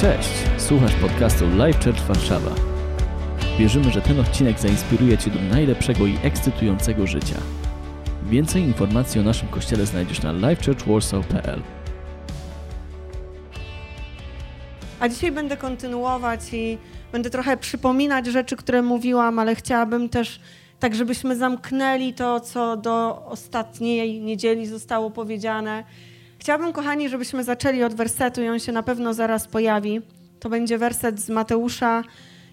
Cześć, słuchasz podcastu Live Church Warszawa. Wierzymy, że ten odcinek zainspiruje Cię do najlepszego i ekscytującego życia. Więcej informacji o naszym kościele znajdziesz na livechurchwarsaw.pl A dzisiaj będę kontynuować i będę trochę przypominać rzeczy, które mówiłam, ale chciałabym też tak, żebyśmy zamknęli to, co do ostatniej niedzieli zostało powiedziane. Chciałabym, kochani, żebyśmy zaczęli od wersetu i on się na pewno zaraz pojawi. To będzie werset z Mateusza,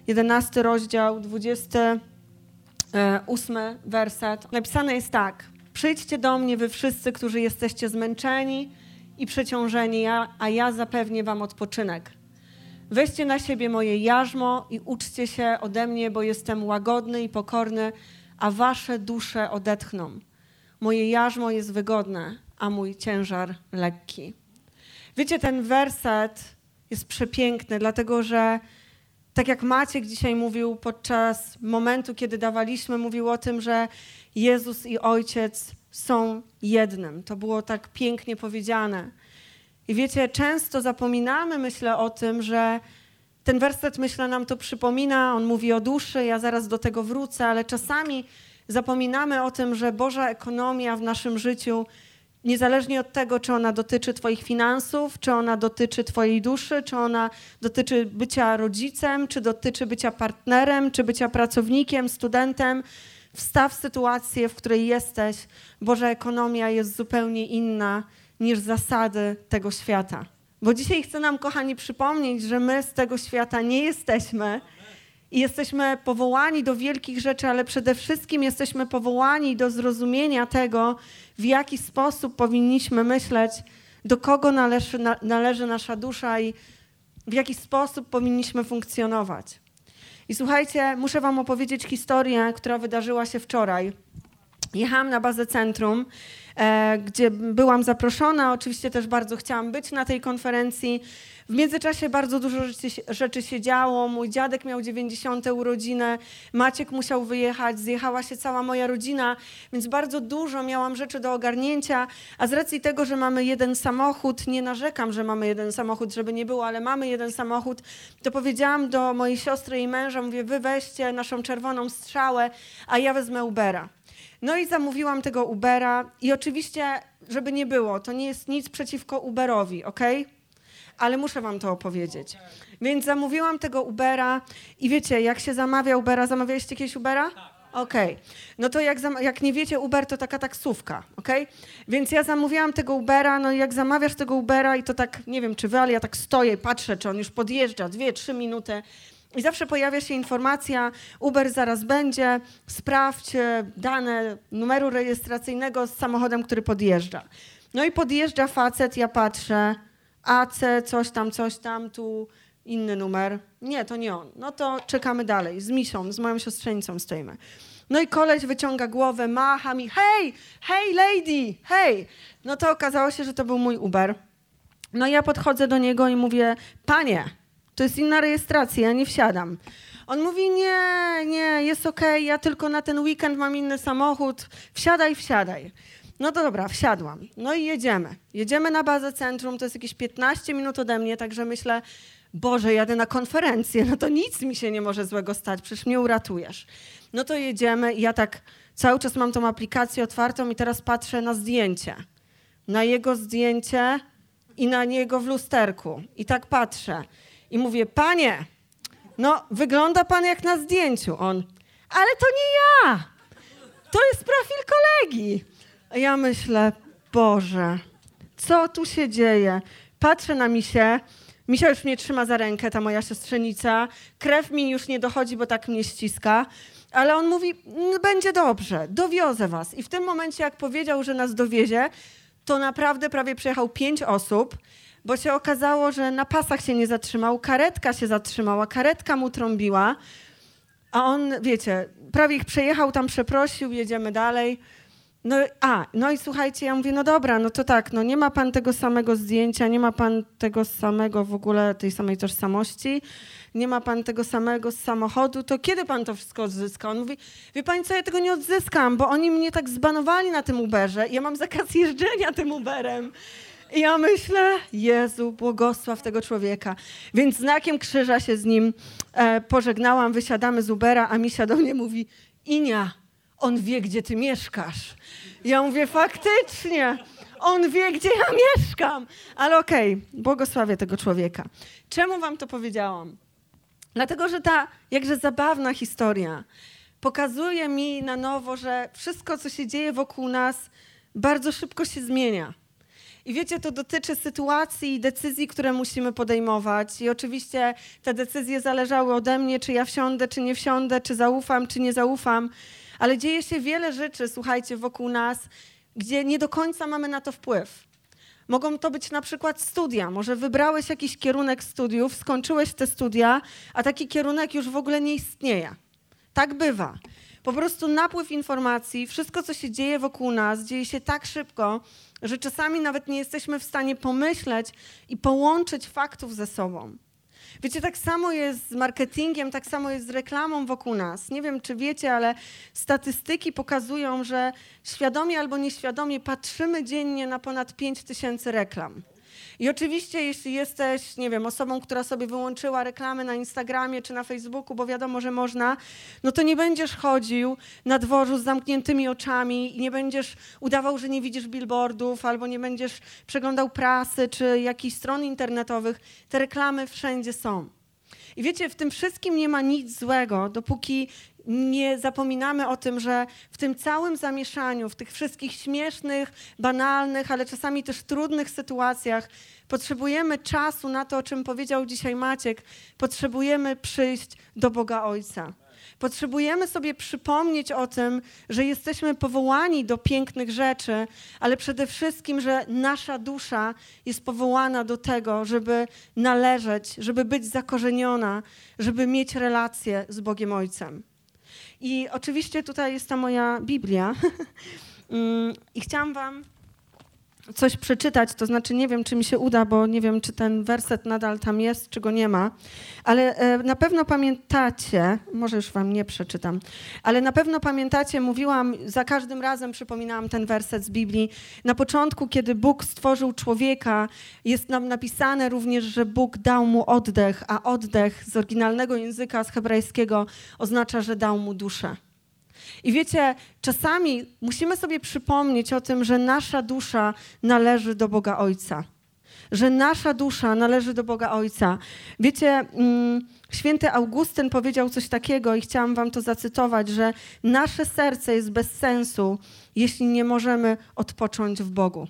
11 rozdział, 28 werset. Napisane jest tak. Przyjdźcie do mnie, wy wszyscy, którzy jesteście zmęczeni i przeciążeni, a ja zapewnię wam odpoczynek. Weźcie na siebie moje jarzmo i uczcie się ode mnie, bo jestem łagodny i pokorny, a wasze dusze odetchną. Moje jarzmo jest wygodne, a mój ciężar lekki. Wiecie, ten werset jest przepiękny, dlatego że tak jak Maciek dzisiaj mówił podczas momentu, kiedy dawaliśmy, mówił o tym, że Jezus i Ojciec są jednym. To było tak pięknie powiedziane. I wiecie, często zapominamy, myślę o tym, że ten werset, myślę, nam to przypomina. On mówi o duszy, ja zaraz do tego wrócę, ale czasami zapominamy o tym, że Boża ekonomia w naszym życiu, niezależnie od tego, czy ona dotyczy Twoich finansów, czy ona dotyczy Twojej duszy, czy ona dotyczy bycia rodzicem, czy dotyczy bycia partnerem, czy bycia pracownikiem, studentem, wstaw sytuację, w której jesteś. Boża ekonomia jest zupełnie inna niż zasady tego świata. Bo dzisiaj chcę nam, kochani, przypomnieć, że my z tego świata nie jesteśmy i jesteśmy powołani do wielkich rzeczy, ale przede wszystkim jesteśmy powołani do zrozumienia tego, w jaki sposób powinniśmy myśleć, do kogo należy, należy nasza dusza i w jaki sposób powinniśmy funkcjonować. I słuchajcie, muszę Wam opowiedzieć historię, która wydarzyła się wczoraj. Jechałam na bazę centrum E, gdzie byłam zaproszona. Oczywiście też bardzo chciałam być na tej konferencji. W międzyczasie bardzo dużo rzeczy, się działo. Mój dziadek miał 90. urodziny, Maciek musiał wyjechać, zjechała się cała moja rodzina, więc bardzo dużo miałam rzeczy do ogarnięcia. A z racji tego, że mamy jeden samochód, nie narzekam, że mamy jeden samochód, żeby nie było, ale mamy jeden samochód, to powiedziałam do mojej siostry i męża, mówię, wy weźcie naszą czerwoną strzałę, a ja wezmę Ubera. No i zamówiłam tego Ubera i oczywiście, żeby nie było, to nie jest nic przeciwko Uberowi, ok? Ale muszę wam to opowiedzieć. Więc zamówiłam tego Ubera i wiecie, jak się zamawia Ubera, zamawialiście jakieś Ubera? Okej. Okay. No to jak, jak nie wiecie, Uber to taka taksówka, ok? Więc ja zamówiłam tego Ubera, no i jak zamawiasz tego Ubera i to tak, nie wiem czy wy, ale ja tak stoję, patrzę, czy on już podjeżdża, dwie, trzy minuty. I zawsze pojawia się informacja, Uber zaraz będzie, sprawdź e, dane numeru rejestracyjnego z samochodem, który podjeżdża. No i podjeżdża facet, ja patrzę, AC, coś tam, coś tam, tu inny numer. Nie, to nie on. No to czekamy dalej, z Misią, z moją siostrzenicą stoimy. No i koleś wyciąga głowę, macha mi, hej, hej lady, hej. No to okazało się, że to był mój Uber. No ja podchodzę do niego i mówię, panie, to jest inna rejestracja, ja nie wsiadam. On mówi, nie, nie, jest okej, okay, ja tylko na ten weekend mam inny samochód, wsiadaj, wsiadaj. No to dobra, wsiadłam. No i jedziemy. Jedziemy na bazę centrum, to jest jakieś 15 minut ode mnie, także myślę, Boże, jadę na konferencję, no to nic mi się nie może złego stać, przecież mnie uratujesz. No to jedziemy i ja tak cały czas mam tą aplikację otwartą i teraz patrzę na zdjęcie. Na jego zdjęcie i na niego w lusterku. I tak patrzę. I mówię, panie, no wygląda pan jak na zdjęciu. On, ale to nie ja. To jest profil kolegi. Ja myślę, Boże, co tu się dzieje? Patrzę na Misię. Misia już mnie trzyma za rękę, ta moja siostrzenica. Krew mi już nie dochodzi, bo tak mnie ściska. Ale on mówi, będzie dobrze, dowiozę was. I w tym momencie, jak powiedział, że nas dowiezie, to naprawdę prawie przejechał pięć osób bo się okazało, że na pasach się nie zatrzymał, karetka się zatrzymała, karetka mu trąbiła, a on, wiecie, prawie ich przejechał, tam przeprosił, jedziemy dalej. No, a, no i słuchajcie, ja mówię, no dobra, no to tak, no nie ma pan tego samego zdjęcia, nie ma pan tego samego w ogóle, tej samej tożsamości, nie ma pan tego samego samochodu, to kiedy pan to wszystko odzyska? On mówi, wie pani co, ja tego nie odzyskam, bo oni mnie tak zbanowali na tym Uberze, ja mam zakaz jeżdżenia tym Uberem. I ja myślę, Jezu, błogosław tego człowieka. Więc znakiem krzyża się z nim e, pożegnałam, wysiadamy z Ubera, a Misia do mnie mówi, Inia, on wie, gdzie ty mieszkasz. Ja mówię, faktycznie, on wie, gdzie ja mieszkam. Ale okej, okay, błogosławię tego człowieka. Czemu wam to powiedziałam? Dlatego, że ta jakże zabawna historia pokazuje mi na nowo, że wszystko, co się dzieje wokół nas, bardzo szybko się zmienia. I wiecie, to dotyczy sytuacji i decyzji, które musimy podejmować. I oczywiście te decyzje zależały ode mnie, czy ja wsiądę, czy nie wsiądę, czy zaufam, czy nie zaufam. Ale dzieje się wiele rzeczy, słuchajcie, wokół nas, gdzie nie do końca mamy na to wpływ. Mogą to być na przykład studia. Może wybrałeś jakiś kierunek studiów, skończyłeś te studia, a taki kierunek już w ogóle nie istnieje. Tak bywa. Po prostu napływ informacji, wszystko, co się dzieje wokół nas, dzieje się tak szybko, że czasami nawet nie jesteśmy w stanie pomyśleć i połączyć faktów ze sobą. Wiecie, tak samo jest z marketingiem, tak samo jest z reklamą wokół nas. Nie wiem, czy wiecie, ale statystyki pokazują, że świadomie albo nieświadomie patrzymy dziennie na ponad 5 tysięcy reklam. I oczywiście, jeśli jesteś, nie wiem, osobą, która sobie wyłączyła reklamy na Instagramie czy na Facebooku, bo wiadomo, że można, no to nie będziesz chodził na dworzu z zamkniętymi oczami i nie będziesz udawał, że nie widzisz billboardów, albo nie będziesz przeglądał prasy czy jakichś stron internetowych. Te reklamy wszędzie są. I wiecie, w tym wszystkim nie ma nic złego, dopóki nie zapominamy o tym, że w tym całym zamieszaniu, w tych wszystkich śmiesznych, banalnych, ale czasami też trudnych sytuacjach, potrzebujemy czasu na to, o czym powiedział dzisiaj Maciek. Potrzebujemy przyjść do Boga Ojca. Potrzebujemy sobie przypomnieć o tym, że jesteśmy powołani do pięknych rzeczy, ale przede wszystkim, że nasza dusza jest powołana do tego, żeby należeć, żeby być zakorzeniona, żeby mieć relację z Bogiem Ojcem. I oczywiście tutaj jest ta moja Biblia. Mm, I chciałam Wam coś przeczytać, to znaczy nie wiem, czy mi się uda, bo nie wiem, czy ten werset nadal tam jest, czy go nie ma, ale e, na pewno pamiętacie, może już wam nie przeczytam, ale na pewno pamiętacie, mówiłam, za każdym razem przypominałam ten werset z Biblii. Na początku, kiedy Bóg stworzył człowieka, jest nam napisane również, że Bóg dał mu oddech, a oddech z oryginalnego języka, z hebrajskiego oznacza, że dał mu duszę. I wiecie, czasami musimy sobie przypomnieć o tym, że nasza dusza należy do Boga Ojca. Że nasza dusza należy do Boga Ojca. Wiecie, mm, święty Augustyn powiedział coś takiego i chciałam wam to zacytować, że nasze serce jest bez sensu, jeśli nie możemy odpocząć w Bogu.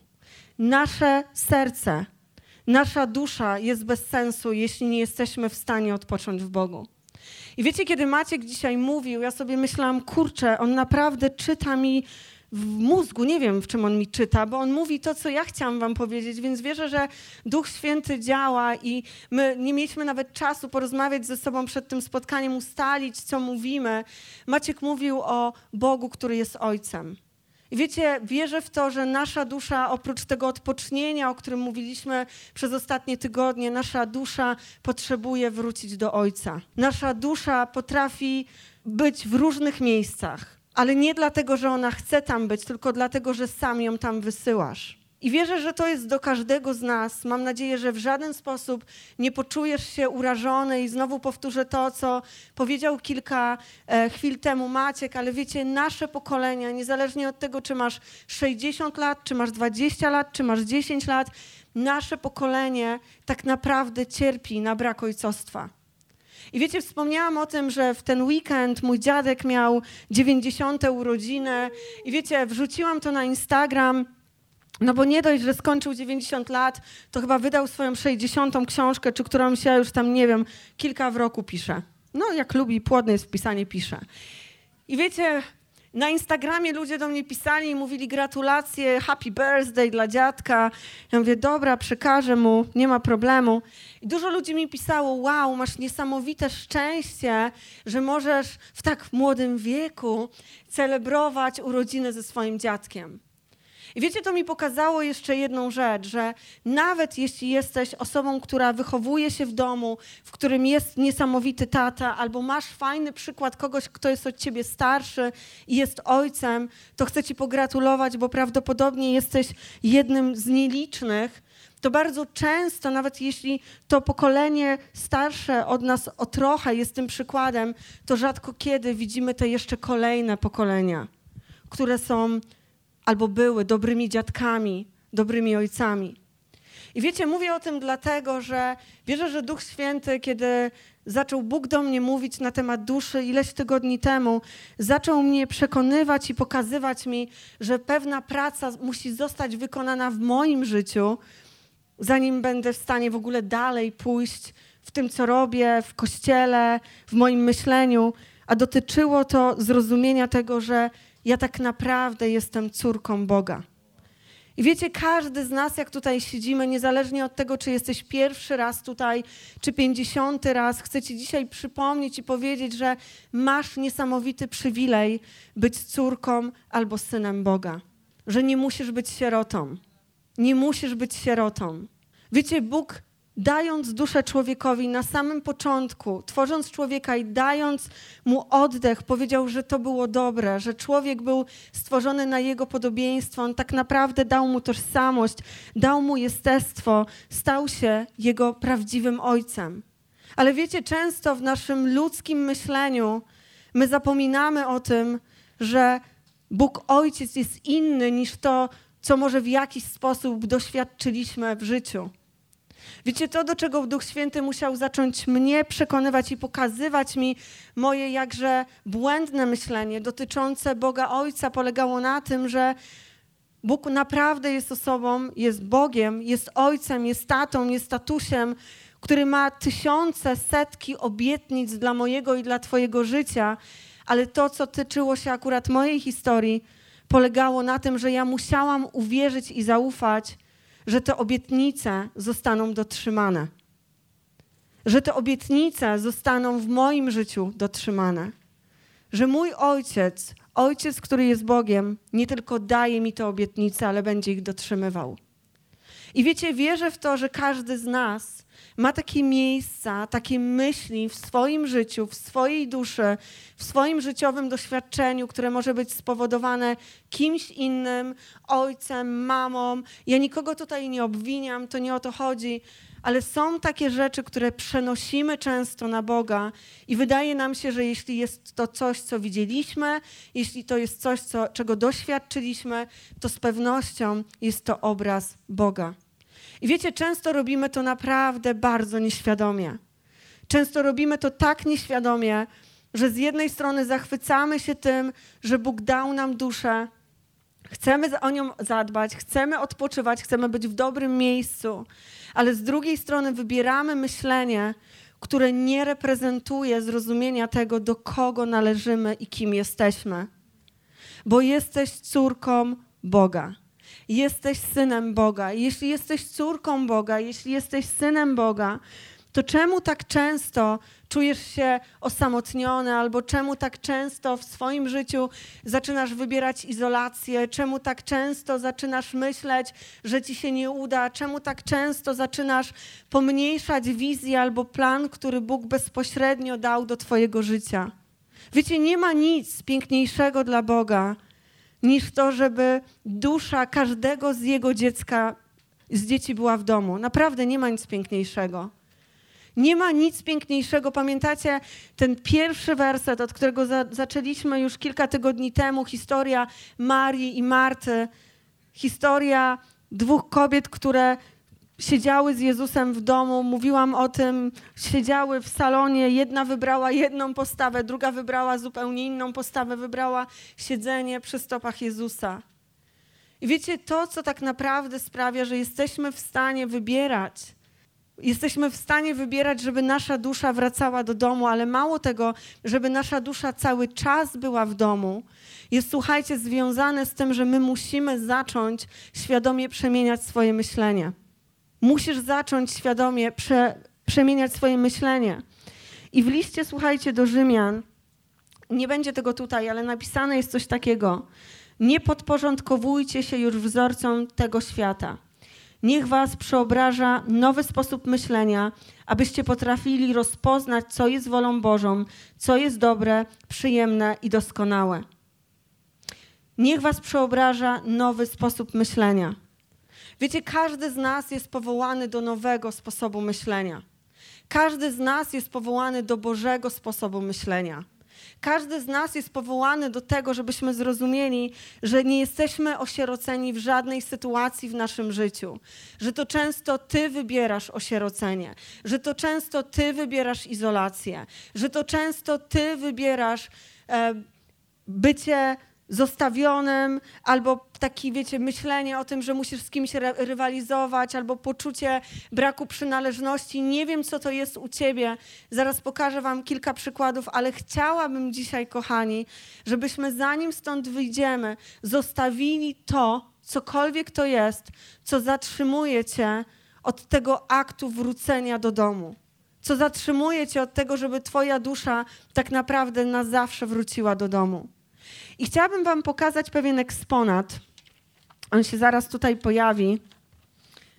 Nasze serce, nasza dusza jest bez sensu, jeśli nie jesteśmy w stanie odpocząć w Bogu. I wiecie, kiedy Maciek dzisiaj mówił, ja sobie myślałam, kurczę, on naprawdę czyta mi w mózgu, nie wiem w czym on mi czyta, bo on mówi to, co ja chciałam wam powiedzieć, więc wierzę, że Duch Święty działa i my nie mieliśmy nawet czasu porozmawiać ze sobą przed tym spotkaniem, ustalić, co mówimy. Maciek mówił o Bogu, który jest Ojcem. I wiecie, wierzę w to, że nasza dusza, oprócz tego odpocznienia, o którym mówiliśmy przez ostatnie tygodnie, nasza dusza potrzebuje wrócić do Ojca. Nasza dusza potrafi być w różnych miejscach, ale nie dlatego, że ona chce tam być, tylko dlatego, że sam ją tam wysyłasz. I wierzę, że to jest do każdego z nas. Mam nadzieję, że w żaden sposób nie poczujesz się urażony i znowu powtórzę to, co powiedział kilka e, chwil temu Maciek, ale wiecie, nasze pokolenia, niezależnie od tego, czy masz 60 lat, czy masz 20 lat, czy masz 10 lat, nasze pokolenie tak naprawdę cierpi na brak ojcostwa. I wiecie, wspomniałam o tym, że w ten weekend mój dziadek miał 90. urodziny i wiecie, wrzuciłam to na Instagram no bo nie dość, że skończył 90 lat, to chyba wydał swoją 60. książkę, czy którą się już tam, nie wiem, kilka w roku pisze. No, jak lubi, płodny jest w pisanie, pisze. I wiecie, na Instagramie ludzie do mnie pisali i mówili gratulacje, happy birthday dla dziadka. Ja mówię, dobra, przekażę mu, nie ma problemu. I dużo ludzi mi pisało, wow, masz niesamowite szczęście, że możesz w tak młodym wieku celebrować urodziny ze swoim dziadkiem. I wiecie, to mi pokazało jeszcze jedną rzecz, że nawet jeśli jesteś osobą, która wychowuje się w domu, w którym jest niesamowity tata, albo masz fajny przykład kogoś, kto jest od ciebie starszy i jest ojcem, to chcę ci pogratulować, bo prawdopodobnie jesteś jednym z nielicznych, to bardzo często, nawet jeśli to pokolenie starsze od nas o trochę jest tym przykładem, to rzadko kiedy widzimy te jeszcze kolejne pokolenia, które są albo były dobrymi dziadkami, dobrymi ojcami. I wiecie, mówię o tym dlatego, że wierzę, że Duch Święty, kiedy zaczął Bóg do mnie mówić na temat duszy ileś tygodni temu, zaczął mnie przekonywać i pokazywać mi, że pewna praca musi zostać wykonana w moim życiu, zanim będę w stanie w ogóle dalej pójść w tym, co robię, w kościele, w moim myśleniu, a dotyczyło to zrozumienia tego, że ja tak naprawdę jestem córką Boga. I wiecie, każdy z nas, jak tutaj siedzimy, niezależnie od tego, czy jesteś pierwszy raz tutaj, czy pięćdziesiąty raz, chcę Ci dzisiaj przypomnieć i powiedzieć, że masz niesamowity przywilej być córką albo synem Boga. Że nie musisz być sierotą. Nie musisz być sierotą. Wiecie, Bóg dając duszę człowiekowi na samym początku, tworząc człowieka i dając mu oddech, powiedział, że to było dobre, że człowiek był stworzony na jego podobieństwo. On tak naprawdę dał mu tożsamość, dał mu jestestwo, stał się jego prawdziwym ojcem. Ale wiecie, często w naszym ludzkim myśleniu my zapominamy o tym, że Bóg Ojciec jest inny niż to, co może w jakiś sposób doświadczyliśmy w życiu. Wiecie, to, do czego Duch Święty musiał zacząć mnie przekonywać i pokazywać mi moje jakże błędne myślenie dotyczące Boga Ojca, polegało na tym, że Bóg naprawdę jest osobą, jest Bogiem, jest Ojcem, jest tatą, jest tatusiem, który ma tysiące, setki obietnic dla mojego i dla Twojego życia, ale to, co tyczyło się akurat mojej historii, polegało na tym, że ja musiałam uwierzyć i zaufać, że te obietnice zostaną dotrzymane. Że te obietnice zostaną w moim życiu dotrzymane. Że mój ojciec, ojciec, który jest Bogiem, nie tylko daje mi te obietnice, ale będzie ich dotrzymywał. I wiecie, wierzę w to, że każdy z nas ma takie miejsca, takie myśli w swoim życiu, w swojej duszy, w swoim życiowym doświadczeniu, które może być spowodowane kimś innym, ojcem, mamą. Ja nikogo tutaj nie obwiniam, to nie o to chodzi, ale są takie rzeczy, które przenosimy często na Boga i wydaje nam się, że jeśli jest to coś, co widzieliśmy, jeśli to jest coś, co, czego doświadczyliśmy, to z pewnością jest to obraz Boga. I wiecie, często robimy to naprawdę bardzo nieświadomie. Często robimy to tak nieświadomie, że z jednej strony zachwycamy się tym, że Bóg dał nam duszę, chcemy o nią zadbać, chcemy odpoczywać, chcemy być w dobrym miejscu, ale z drugiej strony wybieramy myślenie, które nie reprezentuje zrozumienia tego, do kogo należymy i kim jesteśmy. Bo jesteś córką Boga jesteś synem Boga. Jeśli jesteś córką Boga, jeśli jesteś synem Boga, to czemu tak często czujesz się osamotniony, albo czemu tak często w swoim życiu zaczynasz wybierać izolację, czemu tak często zaczynasz myśleć, że ci się nie uda, czemu tak często zaczynasz pomniejszać wizję albo plan, który Bóg bezpośrednio dał do Twojego życia. Wiecie, nie ma nic piękniejszego dla Boga niż to, żeby dusza każdego z jego dziecka, z dzieci była w domu. Naprawdę nie ma nic piękniejszego. Nie ma nic piękniejszego. Pamiętacie ten pierwszy werset, od którego za zaczęliśmy już kilka tygodni temu, historia Marii i Marty, historia dwóch kobiet, które siedziały z Jezusem w domu, mówiłam o tym, siedziały w salonie, jedna wybrała jedną postawę, druga wybrała zupełnie inną postawę, wybrała siedzenie przy stopach Jezusa. I wiecie, to, co tak naprawdę sprawia, że jesteśmy w stanie wybierać, jesteśmy w stanie wybierać, żeby nasza dusza wracała do domu, ale mało tego, żeby nasza dusza cały czas była w domu, jest, słuchajcie, związane z tym, że my musimy zacząć świadomie przemieniać swoje myślenie. Musisz zacząć świadomie prze, przemieniać swoje myślenie. I w liście, słuchajcie, do Rzymian, nie będzie tego tutaj, ale napisane jest coś takiego. Nie podporządkowujcie się już wzorcom tego świata. Niech was przeobraża nowy sposób myślenia, abyście potrafili rozpoznać, co jest wolą Bożą, co jest dobre, przyjemne i doskonałe. Niech was przeobraża nowy sposób myślenia. Wiecie, każdy z nas jest powołany do nowego sposobu myślenia. Każdy z nas jest powołany do Bożego sposobu myślenia. Każdy z nas jest powołany do tego, żebyśmy zrozumieli, że nie jesteśmy osieroceni w żadnej sytuacji w naszym życiu, że to często Ty wybierasz osierocenie, że to często Ty wybierasz izolację, że to często Ty wybierasz e, bycie zostawionym, albo takie, wiecie, myślenie o tym, że musisz z kimś rywalizować, albo poczucie braku przynależności. Nie wiem, co to jest u ciebie. Zaraz pokażę wam kilka przykładów, ale chciałabym dzisiaj, kochani, żebyśmy zanim stąd wyjdziemy, zostawili to, cokolwiek to jest, co zatrzymuje cię od tego aktu wrócenia do domu. Co zatrzymuje cię od tego, żeby twoja dusza tak naprawdę na zawsze wróciła do domu. I chciałabym Wam pokazać pewien eksponat. On się zaraz tutaj pojawi.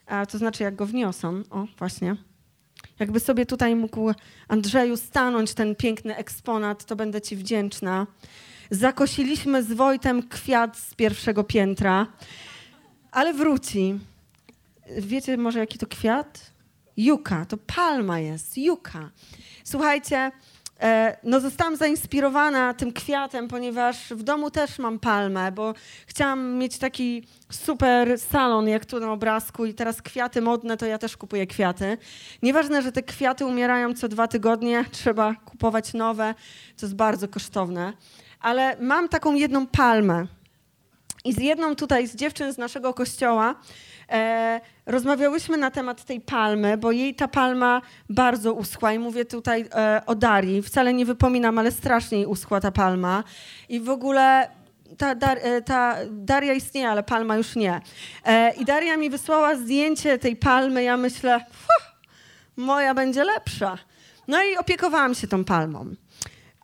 A, to znaczy, jak go wniosą. O, właśnie. Jakby sobie tutaj mógł Andrzeju stanąć ten piękny eksponat, to będę Ci wdzięczna. Zakosiliśmy z Wojtem kwiat z pierwszego piętra, ale wróci. Wiecie może, jaki to kwiat? Juka. To palma jest. Juka. Słuchajcie, no zostałam zainspirowana tym kwiatem, ponieważ w domu też mam palmę, bo chciałam mieć taki super salon, jak tu na obrazku i teraz kwiaty modne, to ja też kupuję kwiaty. Nieważne, że te kwiaty umierają co dwa tygodnie, trzeba kupować nowe, to jest bardzo kosztowne, ale mam taką jedną palmę. I z jedną tutaj, z dziewczyn z naszego kościoła, e, rozmawiałyśmy na temat tej palmy, bo jej ta palma bardzo uschła i mówię tutaj e, o Darii. Wcale nie wypominam, ale strasznie jej uschła ta palma. I w ogóle ta, dar, e, ta, Daria istnieje, ale palma już nie. E, I Daria mi wysłała zdjęcie tej palmy. Ja myślę, moja będzie lepsza. No i opiekowałam się tą palmą.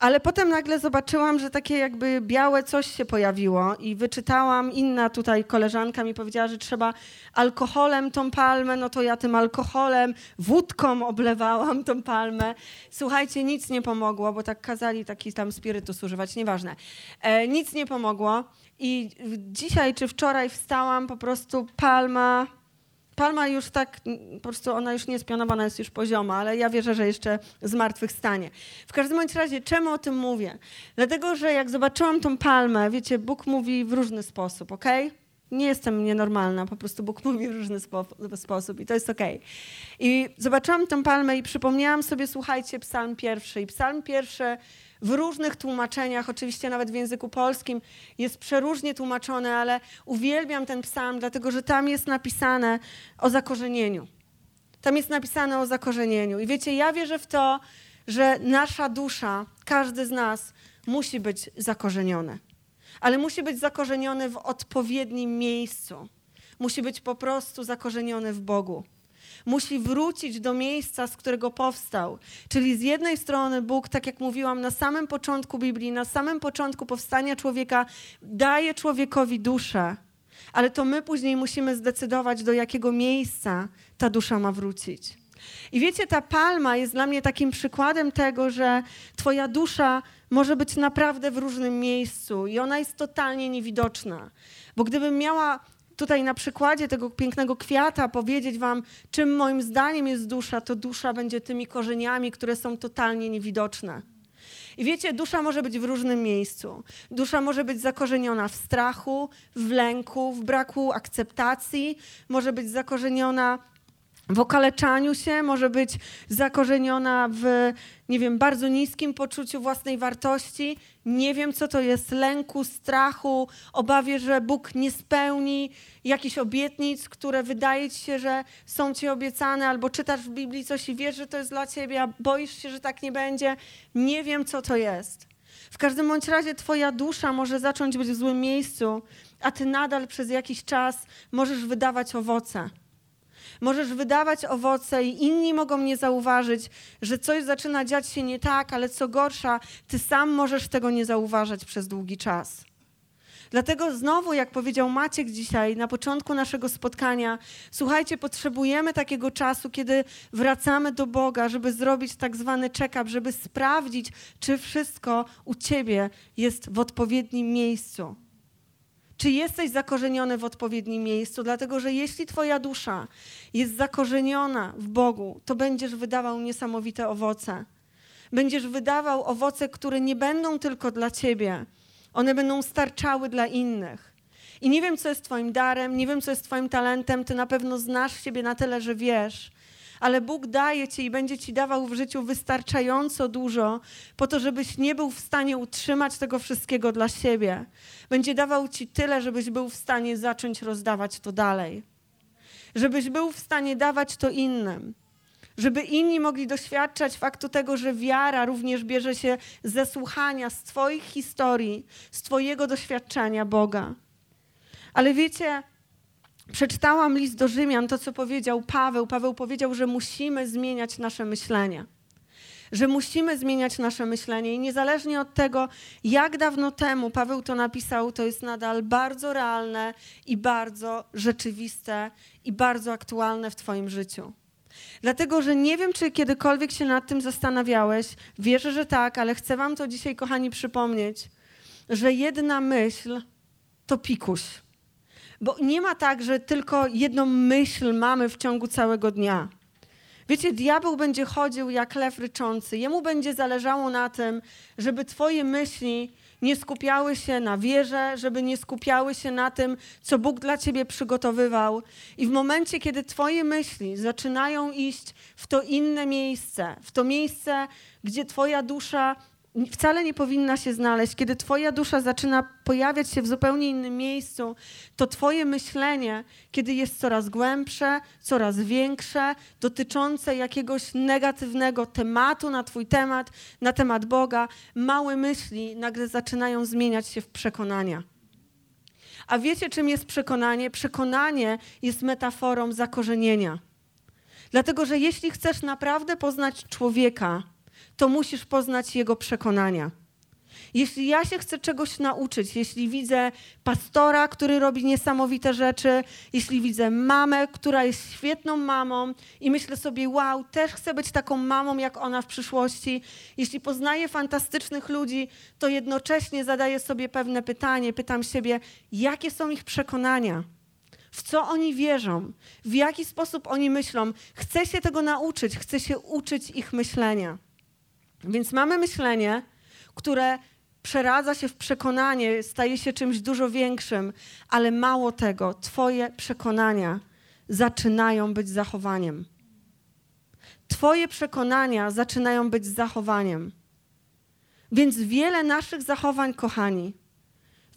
Ale potem nagle zobaczyłam, że takie jakby białe coś się pojawiło i wyczytałam, inna tutaj koleżanka mi powiedziała, że trzeba alkoholem tą palmę, no to ja tym alkoholem, wódką oblewałam tą palmę. Słuchajcie, nic nie pomogło, bo tak kazali taki tam spirytus używać, nieważne. E, nic nie pomogło i dzisiaj czy wczoraj wstałam, po prostu palma Palma już tak, po prostu ona już nie jest pionowana, jest już pozioma, ale ja wierzę, że jeszcze zmartwychwstanie. W każdym bądź razie, czemu o tym mówię? Dlatego, że jak zobaczyłam tą palmę, wiecie, Bóg mówi w różny sposób, ok? Nie jestem nienormalna, po prostu Bóg mówi w różny spo sposób i to jest. Okay. I zobaczyłam tą palmę i przypomniałam sobie, słuchajcie, psalm pierwszy. I psalm pierwszy w różnych tłumaczeniach, oczywiście nawet w języku polskim jest przeróżnie tłumaczone, ale uwielbiam ten psalm, dlatego że tam jest napisane o zakorzenieniu. Tam jest napisane o zakorzenieniu. I wiecie, ja wierzę w to, że nasza dusza, każdy z nas musi być zakorzeniony. Ale musi być zakorzeniony w odpowiednim miejscu. Musi być po prostu zakorzeniony w Bogu musi wrócić do miejsca, z którego powstał. Czyli z jednej strony Bóg, tak jak mówiłam na samym początku Biblii, na samym początku powstania człowieka, daje człowiekowi duszę, ale to my później musimy zdecydować, do jakiego miejsca ta dusza ma wrócić. I wiecie, ta palma jest dla mnie takim przykładem tego, że Twoja dusza może być naprawdę w różnym miejscu i ona jest totalnie niewidoczna. Bo gdybym miała tutaj na przykładzie tego pięknego kwiata powiedzieć Wam, czym moim zdaniem jest dusza, to dusza będzie tymi korzeniami, które są totalnie niewidoczne. I wiecie, dusza może być w różnym miejscu. Dusza może być zakorzeniona w strachu, w lęku, w braku akceptacji, może być zakorzeniona w okaleczaniu się, może być zakorzeniona w, nie wiem, bardzo niskim poczuciu własnej wartości. Nie wiem, co to jest lęku, strachu, obawie, że Bóg nie spełni jakichś obietnic, które wydaje ci się, że są ci obiecane, albo czytasz w Biblii coś i wiesz, że to jest dla ciebie, a boisz się, że tak nie będzie. Nie wiem, co to jest. W każdym bądź razie twoja dusza może zacząć być w złym miejscu, a ty nadal przez jakiś czas możesz wydawać owoce. Możesz wydawać owoce i inni mogą nie zauważyć, że coś zaczyna dziać się nie tak, ale co gorsza, ty sam możesz tego nie zauważać przez długi czas. Dlatego znowu, jak powiedział Maciek dzisiaj na początku naszego spotkania, słuchajcie, potrzebujemy takiego czasu, kiedy wracamy do Boga, żeby zrobić tak zwany check-up, żeby sprawdzić, czy wszystko u Ciebie jest w odpowiednim miejscu. Czy jesteś zakorzeniony w odpowiednim miejscu? Dlatego, że jeśli Twoja dusza jest zakorzeniona w Bogu, to będziesz wydawał niesamowite owoce. Będziesz wydawał owoce, które nie będą tylko dla Ciebie, one będą starczały dla innych. I nie wiem, co jest Twoim darem, nie wiem, co jest Twoim talentem. Ty na pewno znasz siebie na tyle, że wiesz, ale Bóg daje ci i będzie ci dawał w życiu wystarczająco dużo, po to, żebyś nie był w stanie utrzymać tego wszystkiego dla siebie. Będzie dawał ci tyle, żebyś był w stanie zacząć rozdawać to dalej. Żebyś był w stanie dawać to innym. Żeby inni mogli doświadczać faktu tego, że wiara również bierze się ze słuchania z Twoich historii, z Twojego doświadczenia Boga. Ale wiecie, Przeczytałam list do Rzymian, to co powiedział Paweł. Paweł powiedział, że musimy zmieniać nasze myślenie. Że musimy zmieniać nasze myślenie i niezależnie od tego, jak dawno temu Paweł to napisał, to jest nadal bardzo realne i bardzo rzeczywiste i bardzo aktualne w Twoim życiu. Dlatego, że nie wiem, czy kiedykolwiek się nad tym zastanawiałeś. Wierzę, że tak, ale chcę Wam to dzisiaj, kochani, przypomnieć, że jedna myśl to pikuś. Bo nie ma tak, że tylko jedną myśl mamy w ciągu całego dnia. Wiecie, diabeł będzie chodził jak lew ryczący. Jemu będzie zależało na tym, żeby twoje myśli nie skupiały się na wierze, żeby nie skupiały się na tym, co Bóg dla ciebie przygotowywał. I w momencie, kiedy twoje myśli zaczynają iść w to inne miejsce, w to miejsce, gdzie twoja dusza wcale nie powinna się znaleźć. Kiedy Twoja dusza zaczyna pojawiać się w zupełnie innym miejscu, to Twoje myślenie, kiedy jest coraz głębsze, coraz większe, dotyczące jakiegoś negatywnego tematu na Twój temat, na temat Boga, małe myśli nagle zaczynają zmieniać się w przekonania. A wiecie, czym jest przekonanie? Przekonanie jest metaforą zakorzenienia. Dlatego, że jeśli chcesz naprawdę poznać człowieka, to musisz poznać jego przekonania. Jeśli ja się chcę czegoś nauczyć, jeśli widzę pastora, który robi niesamowite rzeczy, jeśli widzę mamę, która jest świetną mamą i myślę sobie, wow, też chcę być taką mamą jak ona w przyszłości, jeśli poznaję fantastycznych ludzi, to jednocześnie zadaję sobie pewne pytanie, pytam siebie, jakie są ich przekonania? W co oni wierzą? W jaki sposób oni myślą? Chcę się tego nauczyć, chcę się uczyć ich myślenia. Więc mamy myślenie, które przeradza się w przekonanie, staje się czymś dużo większym, ale mało tego, Twoje przekonania zaczynają być zachowaniem. Twoje przekonania zaczynają być zachowaniem. Więc wiele naszych zachowań, kochani,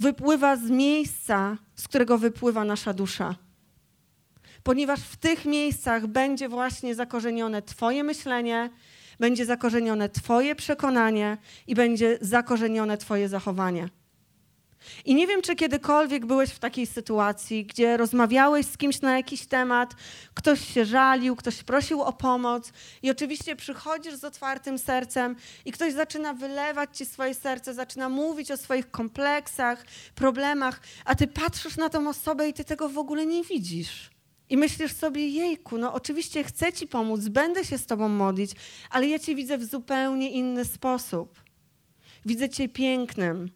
wypływa z miejsca, z którego wypływa nasza dusza. Ponieważ w tych miejscach będzie właśnie zakorzenione Twoje myślenie, będzie zakorzenione Twoje przekonanie i będzie zakorzenione Twoje zachowanie. I nie wiem, czy kiedykolwiek byłeś w takiej sytuacji, gdzie rozmawiałeś z kimś na jakiś temat, ktoś się żalił, ktoś prosił o pomoc, i oczywiście przychodzisz z otwartym sercem, i ktoś zaczyna wylewać ci swoje serce, zaczyna mówić o swoich kompleksach, problemach, a ty patrzysz na tą osobę i ty tego w ogóle nie widzisz. I myślisz sobie, jejku, no oczywiście chcę ci pomóc, będę się z tobą modlić, ale ja cię widzę w zupełnie inny sposób. Widzę cię pięknym,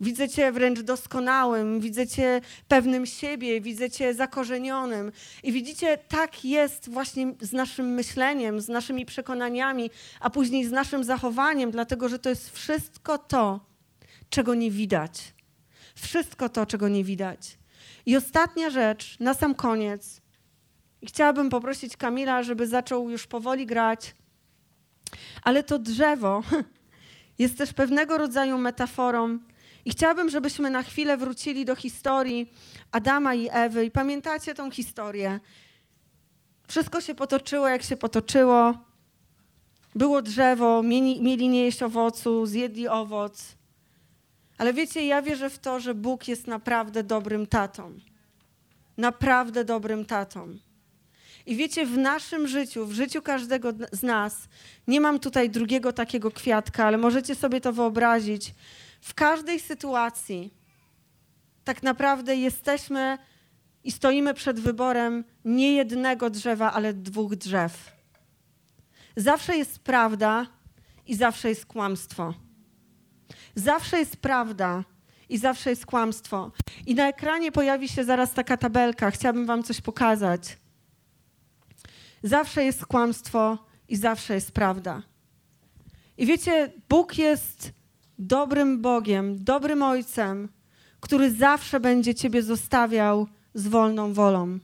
widzę cię wręcz doskonałym, widzę cię pewnym siebie, widzę cię zakorzenionym. I widzicie, tak jest właśnie z naszym myśleniem, z naszymi przekonaniami, a później z naszym zachowaniem, dlatego że to jest wszystko to, czego nie widać. Wszystko to, czego nie widać. I ostatnia rzecz, na sam koniec. Chciałabym poprosić Kamila, żeby zaczął już powoli grać. Ale to drzewo jest też pewnego rodzaju metaforą. I chciałabym, żebyśmy na chwilę wrócili do historii Adama i Ewy. I pamiętacie tą historię? Wszystko się potoczyło, jak się potoczyło. Było drzewo, mieli, mieli nie jeść owocu, zjedli owoc. Ale wiecie, ja wierzę w to, że Bóg jest naprawdę dobrym tatą. Naprawdę dobrym tatą. I wiecie, w naszym życiu, w życiu każdego z nas, nie mam tutaj drugiego takiego kwiatka, ale możecie sobie to wyobrazić. W każdej sytuacji tak naprawdę jesteśmy i stoimy przed wyborem nie jednego drzewa, ale dwóch drzew. Zawsze jest prawda i zawsze jest kłamstwo. Zawsze jest prawda i zawsze jest kłamstwo. I na ekranie pojawi się zaraz taka tabelka. Chciałabym Wam coś pokazać. Zawsze jest kłamstwo i zawsze jest prawda. I wiecie, Bóg jest dobrym Bogiem, dobrym Ojcem, który zawsze będzie Ciebie zostawiał z wolną wolą.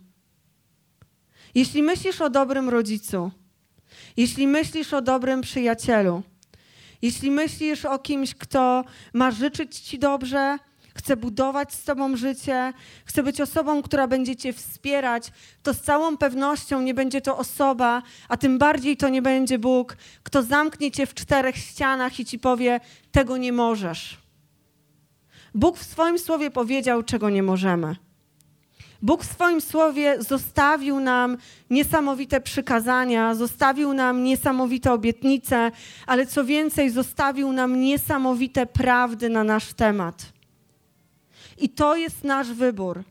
Jeśli myślisz o dobrym rodzicu, jeśli myślisz o dobrym przyjacielu, jeśli myślisz o kimś, kto ma życzyć Ci dobrze, chce budować z Tobą życie, chce być osobą, która będzie Cię wspierać, to z całą pewnością nie będzie to osoba, a tym bardziej to nie będzie Bóg, kto zamknie Cię w czterech ścianach i Ci powie: Tego nie możesz. Bóg w swoim słowie powiedział, czego nie możemy. Bóg w swoim słowie zostawił nam niesamowite przykazania, zostawił nam niesamowite obietnice, ale co więcej, zostawił nam niesamowite prawdy na nasz temat. I to jest nasz wybór.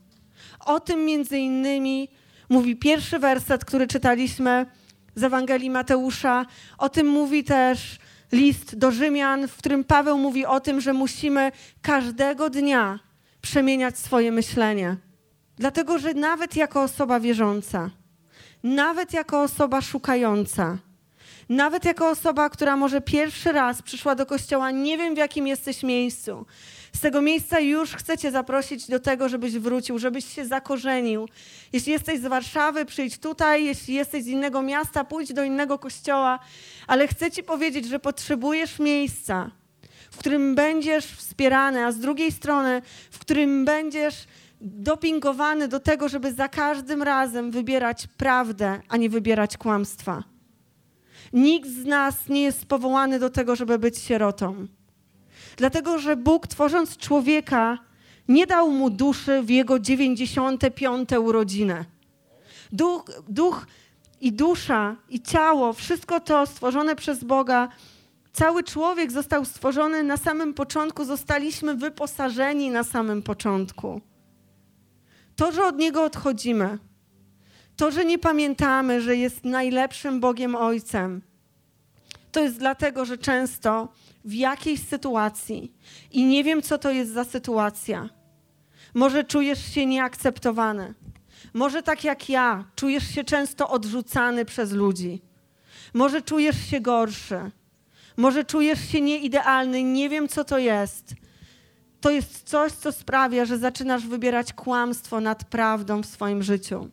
O tym między innymi mówi pierwszy werset, który czytaliśmy z Ewangelii Mateusza. O tym mówi też list do Rzymian, w którym Paweł mówi o tym, że musimy każdego dnia przemieniać swoje myślenie. Dlatego, że nawet jako osoba wierząca, nawet jako osoba szukająca, nawet jako osoba, która może pierwszy raz przyszła do kościoła, nie wiem w jakim jesteś miejscu. Z tego miejsca już chcę Cię zaprosić do tego, żebyś wrócił, żebyś się zakorzenił. Jeśli jesteś z Warszawy, przyjdź tutaj. Jeśli jesteś z innego miasta, pójdź do innego kościoła. Ale chcę Ci powiedzieć, że potrzebujesz miejsca, w którym będziesz wspierany, a z drugiej strony, w którym będziesz dopingowany do tego, żeby za każdym razem wybierać prawdę, a nie wybierać kłamstwa. Nikt z nas nie jest powołany do tego, żeby być sierotą. Dlatego, że Bóg, tworząc człowieka, nie dał mu duszy w jego 95. urodziny. Duch, duch i dusza, i ciało, wszystko to stworzone przez Boga, cały człowiek został stworzony na samym początku, zostaliśmy wyposażeni na samym początku. To, że od Niego odchodzimy, to, że nie pamiętamy, że jest najlepszym Bogiem Ojcem, to jest dlatego, że często w jakiejś sytuacji i nie wiem, co to jest za sytuacja, może czujesz się nieakceptowany. Może tak jak ja, czujesz się często odrzucany przez ludzi. Może czujesz się gorszy. Może czujesz się nieidealny. Nie wiem, co to jest to jest coś, co sprawia, że zaczynasz wybierać kłamstwo nad prawdą w swoim życiu.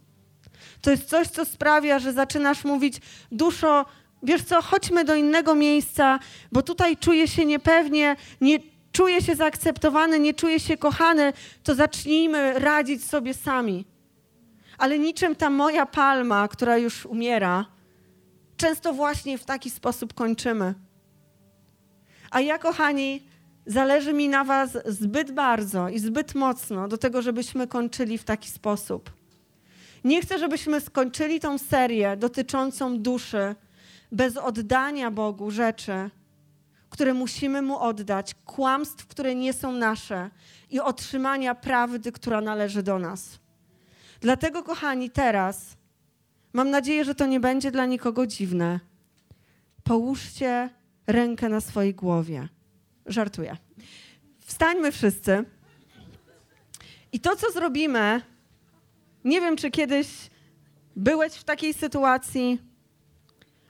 To jest coś, co sprawia, że zaczynasz mówić, duszo, wiesz co, chodźmy do innego miejsca, bo tutaj czuję się niepewnie, nie czuję się zaakceptowany, nie czuję się kochany, to zacznijmy radzić sobie sami. Ale niczym ta moja palma, która już umiera, często właśnie w taki sposób kończymy. A ja, kochani, Zależy mi na Was zbyt bardzo i zbyt mocno do tego, żebyśmy kończyli w taki sposób. Nie chcę, żebyśmy skończyli tą serię dotyczącą duszy bez oddania Bogu rzeczy, które musimy Mu oddać, kłamstw, które nie są nasze i otrzymania prawdy, która należy do nas. Dlatego, kochani, teraz mam nadzieję, że to nie będzie dla nikogo dziwne. Połóżcie rękę na swojej głowie. Żartuję. Wstańmy wszyscy. I to, co zrobimy, nie wiem, czy kiedyś byłeś w takiej sytuacji,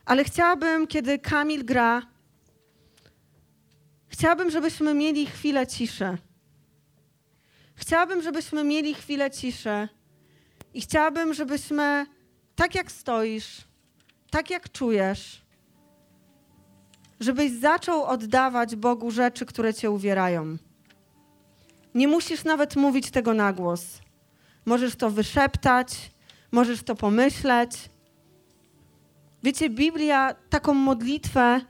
ale chciałabym, kiedy Kamil gra, chciałabym, żebyśmy mieli chwilę ciszy. Chciałabym, żebyśmy mieli chwilę ciszy. I chciałabym, żebyśmy, tak jak stoisz, tak jak czujesz, żebyś zaczął oddawać Bogu rzeczy, które cię uwierają. Nie musisz nawet mówić tego na głos. Możesz to wyszeptać, możesz to pomyśleć. Wiecie, Biblia taką modlitwę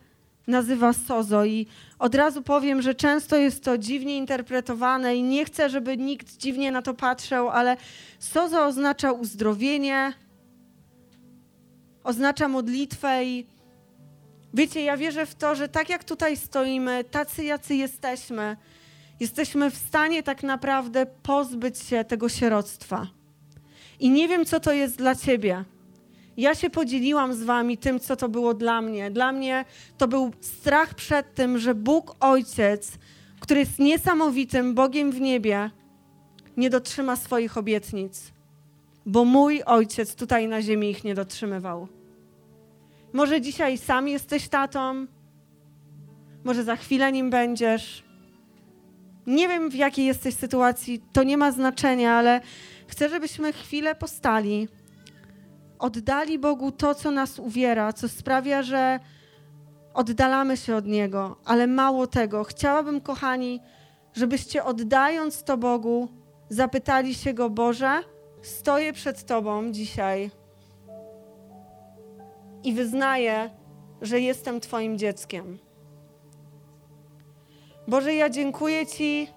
nazywa sozo i od razu powiem, że często jest to dziwnie interpretowane i nie chcę, żeby nikt dziwnie na to patrzył, ale sozo oznacza uzdrowienie, oznacza modlitwę i Wiecie, ja wierzę w to, że tak jak tutaj stoimy, tacy jacy jesteśmy, jesteśmy w stanie tak naprawdę pozbyć się tego sieroctwa. I nie wiem, co to jest dla ciebie. Ja się podzieliłam z wami tym, co to było dla mnie. Dla mnie to był strach przed tym, że Bóg Ojciec który jest niesamowitym Bogiem w niebie, nie dotrzyma swoich obietnic, bo mój ojciec tutaj na ziemi ich nie dotrzymywał. Może dzisiaj sam jesteś tatą, może za chwilę nim będziesz. Nie wiem, w jakiej jesteś sytuacji, to nie ma znaczenia, ale chcę, żebyśmy chwilę postali, oddali Bogu to, co nas uwiera, co sprawia, że oddalamy się od Niego. Ale mało tego, chciałabym, kochani, żebyście oddając to Bogu, zapytali się Go, Boże, stoję przed Tobą dzisiaj i wyznaję, że jestem Twoim dzieckiem. Boże, ja dziękuję Ci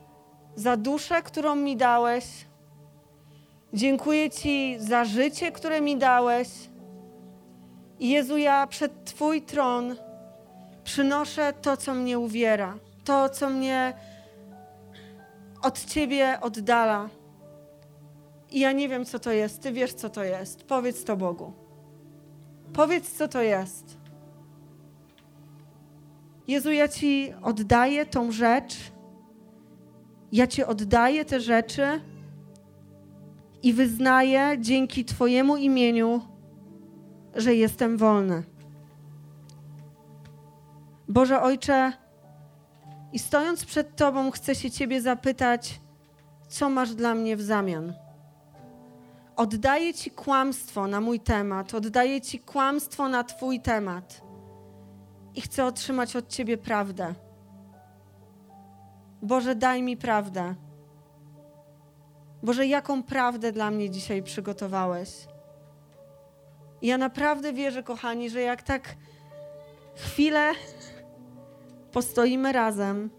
za duszę, którą mi dałeś. Dziękuję Ci za życie, które mi dałeś. Jezu, ja przed Twój tron przynoszę to, co mnie uwiera, to, co mnie od Ciebie oddala. I ja nie wiem, co to jest. Ty wiesz, co to jest. Powiedz to Bogu. Powiedz, co to jest. Jezu, ja Ci oddaję tą rzecz. Ja Ci oddaję te rzeczy i wyznaję dzięki Twojemu imieniu, że jestem wolny. Boże Ojcze, i stojąc przed Tobą, chcę się Ciebie zapytać, co masz dla mnie w zamian. Oddaję Ci kłamstwo na mój temat, oddaję Ci kłamstwo na Twój temat i chcę otrzymać od Ciebie prawdę. Boże, daj mi prawdę. Boże, jaką prawdę dla mnie dzisiaj przygotowałeś? Ja naprawdę wierzę, kochani, że jak tak chwilę postoimy razem,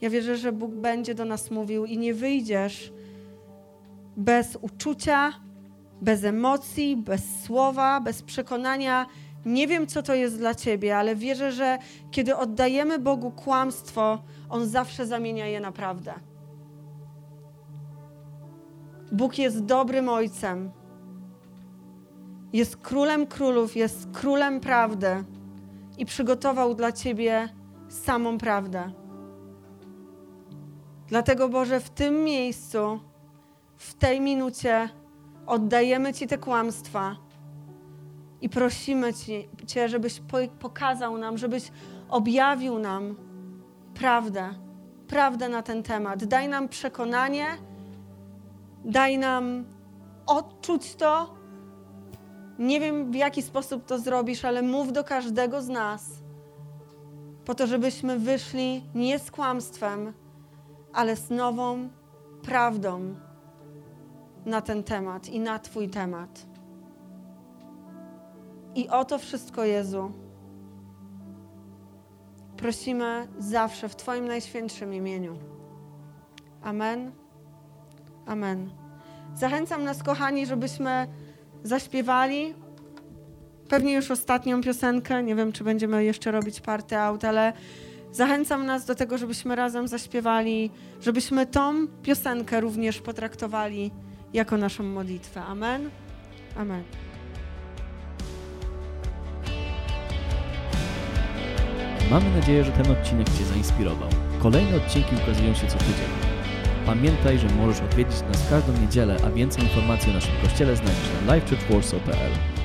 ja wierzę, że Bóg będzie do nas mówił i nie wyjdziesz bez uczucia, bez emocji, bez słowa, bez przekonania. Nie wiem, co to jest dla ciebie, ale wierzę, że kiedy oddajemy Bogu kłamstwo, On zawsze zamienia je na prawdę. Bóg jest dobrym Ojcem. Jest królem królów, jest królem prawdy i przygotował dla ciebie samą prawdę. Dlatego, Boże, w tym miejscu, w tej minucie oddajemy Ci te kłamstwa i prosimy ci, Cię, żebyś pokazał nam, żebyś objawił nam prawdę, prawdę na ten temat. Daj nam przekonanie, daj nam odczuć to. Nie wiem, w jaki sposób to zrobisz, ale mów do każdego z nas, po to, żebyśmy wyszli nie z kłamstwem, ale z nową prawdą na ten temat i na Twój temat. I o to wszystko, Jezu, prosimy zawsze w Twoim najświętszym imieniu. Amen. Amen. Zachęcam nas, kochani, żebyśmy zaśpiewali pewnie już ostatnią piosenkę. Nie wiem, czy będziemy jeszcze robić party out, ale zachęcam nas do tego, żebyśmy razem zaśpiewali, żebyśmy tą piosenkę również potraktowali jako naszą modlitwę. Amen. Amen. Mamy nadzieję, że ten odcinek Cię zainspirował. Kolejne odcinki ukazują się co tydzień. Pamiętaj, że możesz odwiedzić nas każdą niedzielę, a więcej informacji o naszym kościele znajdziesz na livechurchwarsaw.pl.